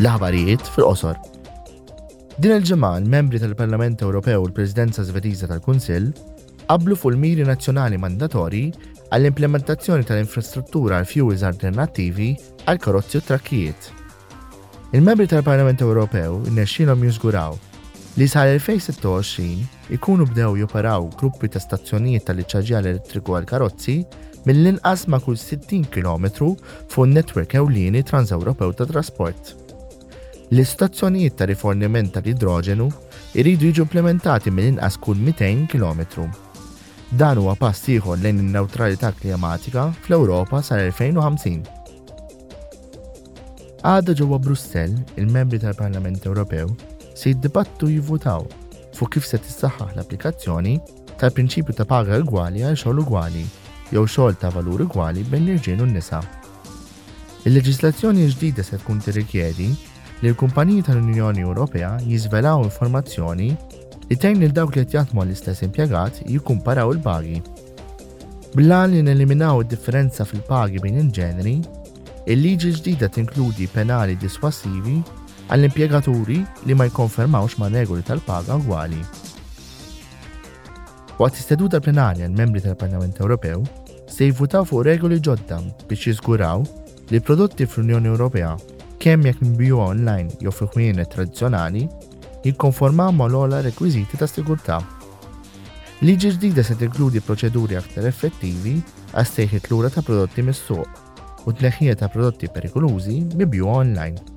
L-aħbarijiet fil-qosor. Din il-ġimgħa l-membri tal-Parlament Ewropew u l-Presidenza Svetiża tal-Kunsill qablu fuq il-miri nazzjonali mandatorji għall-implementazzjoni tal-infrastruttura għal fuels alternattivi għal karozzi u trakkijiet. Il-membri tal-Parlament Ewropew irnexxielhom jiżguraw li sal-2026 Ikunu bdew joperaw gruppi ta' stazzjonijiet tal-iċċarġjar elettriku għall-karozzi mill-inqas ma' kull 60 kilometru fuq in-netwerk ewlieni trans-Ewropew ta' trasport. L-istazzjonijiet ta' riforniment tal-idroġenu jridu jiġu implimentati mill-inqas kull 200 kilometru. Dan huwa pass ieħor lejn in-newtralità klimatika fl-Ewropa sal-2050. Għada ġewwa Brussell, il-membri tal-Parlament Ewropew se jiddibattu jivvutaw fuq kif se tissaħħaħ l-applikazzjoni tal-prinċipju ta' paga ugwali għal xogħol ugwali jew xogħol ta' valur ugwali bejn l-irġiel u n-nisa. Il-leġislazzjoni ġdida se tkun tirrikjedi li l-kumpaniji tal-Unjoni Ewropea jiżvelaw informazzjoni li tgħin lil dawk li qed jaħdmu għall-istess impjegat jikkumparaw il-pagi. Bl-għan li neliminaw id-differenza fil-pagi bejn il-ġeneri, il-liġi l-ġdida tinkludi penali disswassivi għall-impjegaturi li ma jikkonformawx mar-regoli tal-paga ugwali. Waqt is-seduta plenarja l-membri tal-Parlament Ewropew se jivvutaw fuq regoli ġodda biex jiżguraw li prodotti fl-Unjoni Ewropea kemm jekk nbiju online jew fi ħwienet tradizzjonali jikkonformaw mal-ogħla rekwiżiti ta' sigurtà. Liġi ġdida se tinkludi proċeduri aktar effettivi għas-sejħiet lura ta' prodotti mis-suq u t-tneħħija ta' prodotti perikolużi mibjugħa online.